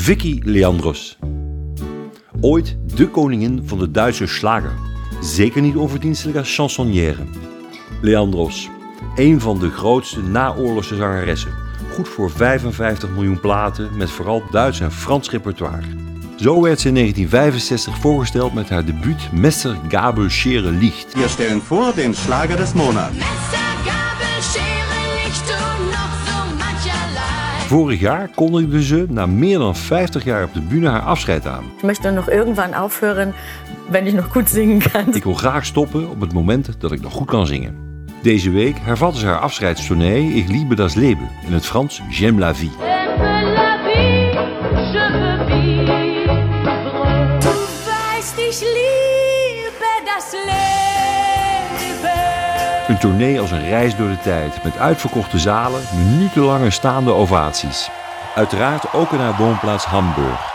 Vicky Leandros. Ooit de koningin van de Duitse slager. Zeker niet onverdienstelijk als chansonnière. Leandros, een van de grootste naoorlogse zangeressen. Goed voor 55 miljoen platen met vooral Duits en Frans repertoire. Zo werd ze in 1965 voorgesteld met haar debuut Messer Gabel Schere Licht. Wir stellen vor den Schlager des Monats. Vorig jaar kondigde ze na meer dan 50 jaar op de bühne haar afscheid aan. Ich möchte noch irgendwann aufhören, wenn ich noch gut singen kann. Ik wil graag stoppen op het moment dat ik nog goed kan zingen. Deze week hervatte ze haar afscheidstournee Ich liebe das Leben, in het Frans J'aime la vie. Een tournee als een reis door de tijd, met uitverkochte zalen, minutenlange staande ovaties. Uiteraard ook in haar woonplaats Hamburg.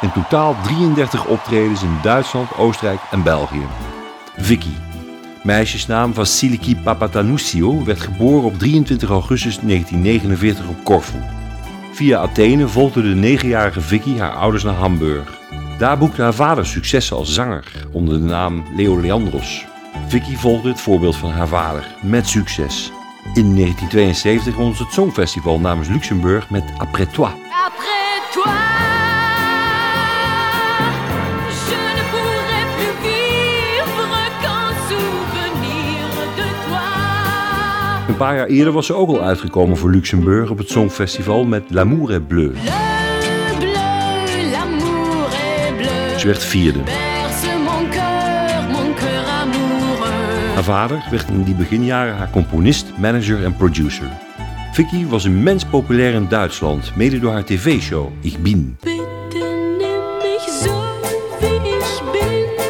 In totaal 33 optredens in Duitsland, Oostenrijk en België. Vicky, meisjesnaam Vasiliki Papatanoussio, werd geboren op 23 augustus 1949 op Corfu. Via Athene volgde de negenjarige Vicky haar ouders naar Hamburg. Daar boekte haar vader successen als zanger onder de naam Leo Leandros. Vicky volgde het voorbeeld van haar vader met succes. In 1972 won ze het Songfestival namens Luxemburg met Après toi. Après toi, je ne pourrai plus vivre qu'en souvenir de toi. Een paar jaar eerder was ze ook al uitgekomen voor Luxemburg op het Songfestival met L'amour est bleu. Le bleu, l'amour est bleu. Ze werd vierde. Haar vader werd in die beginjaren haar componist, manager en producer. Vicky was immens populair in Duitsland, mede door haar tv-show Ich bin.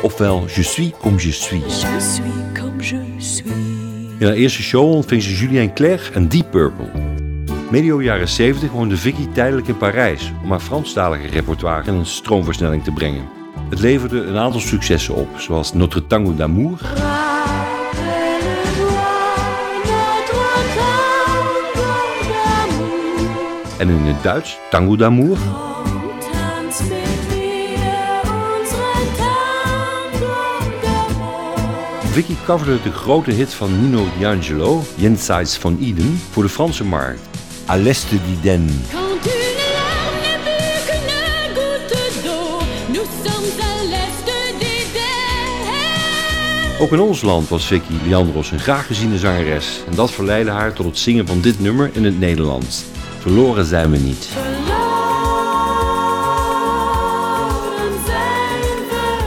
Ofwel Je suis comme je suis. Je suis comme je suis. In haar eerste show ontving ze Julien Clerc en Deep Purple. Medio jaren 70 woonde Vicky tijdelijk in Parijs om haar Franstalige repertoire in een stroomversnelling te brengen. Het leverde een aantal successen op, zoals Notre Tango d'Amour, en in het Duits Tango d'Amour. Vicky coverde de grote hit van Nino D'Angelo, Jenseits van Eden, voor de Franse markt. À l'est d'Éden. Ook in ons land was Vicky Leandros een graag geziene zangeres. En dat verleidde haar tot het zingen van dit nummer in het Nederlands. Verloren zijn we niet. Verloren zijn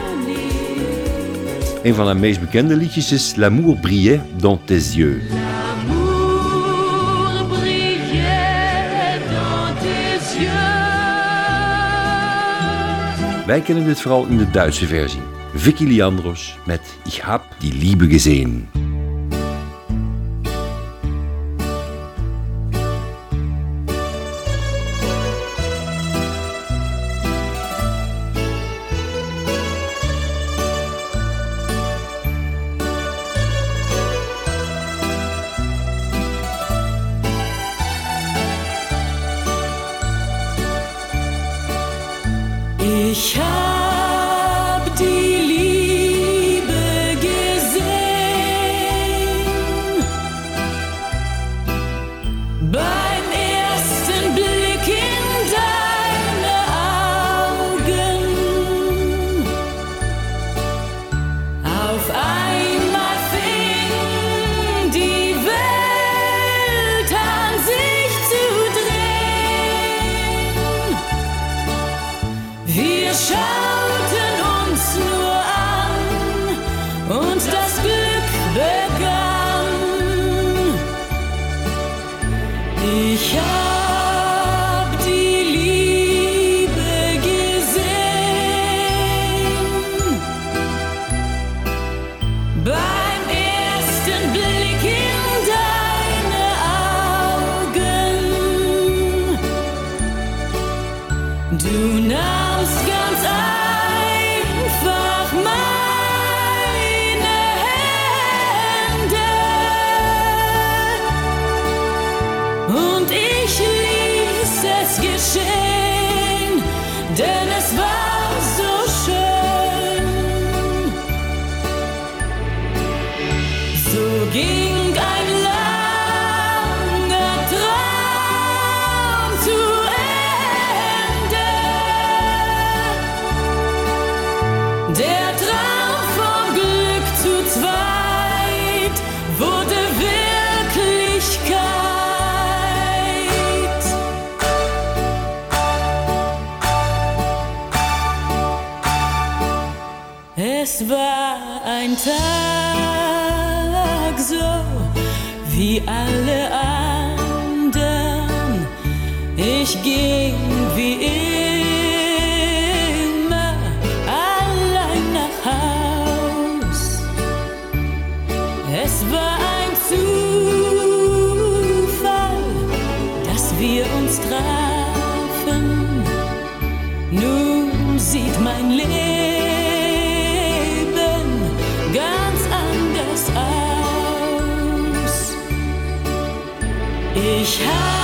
we niet. Een van haar meest bekende liedjes is L'amour brillait dans tes yeux. Dans tes yeux. Wij kennen dit vooral in de Duitse versie. Vicky Leandros met Ich hab die Liebe gesehen. Ich hab die Ich Dinner wie alle anderen. Ich ging wie immer allein nach Haus. Es war ein Zufall, dass wir uns trafen. Nun sieht mein Leben Ich hab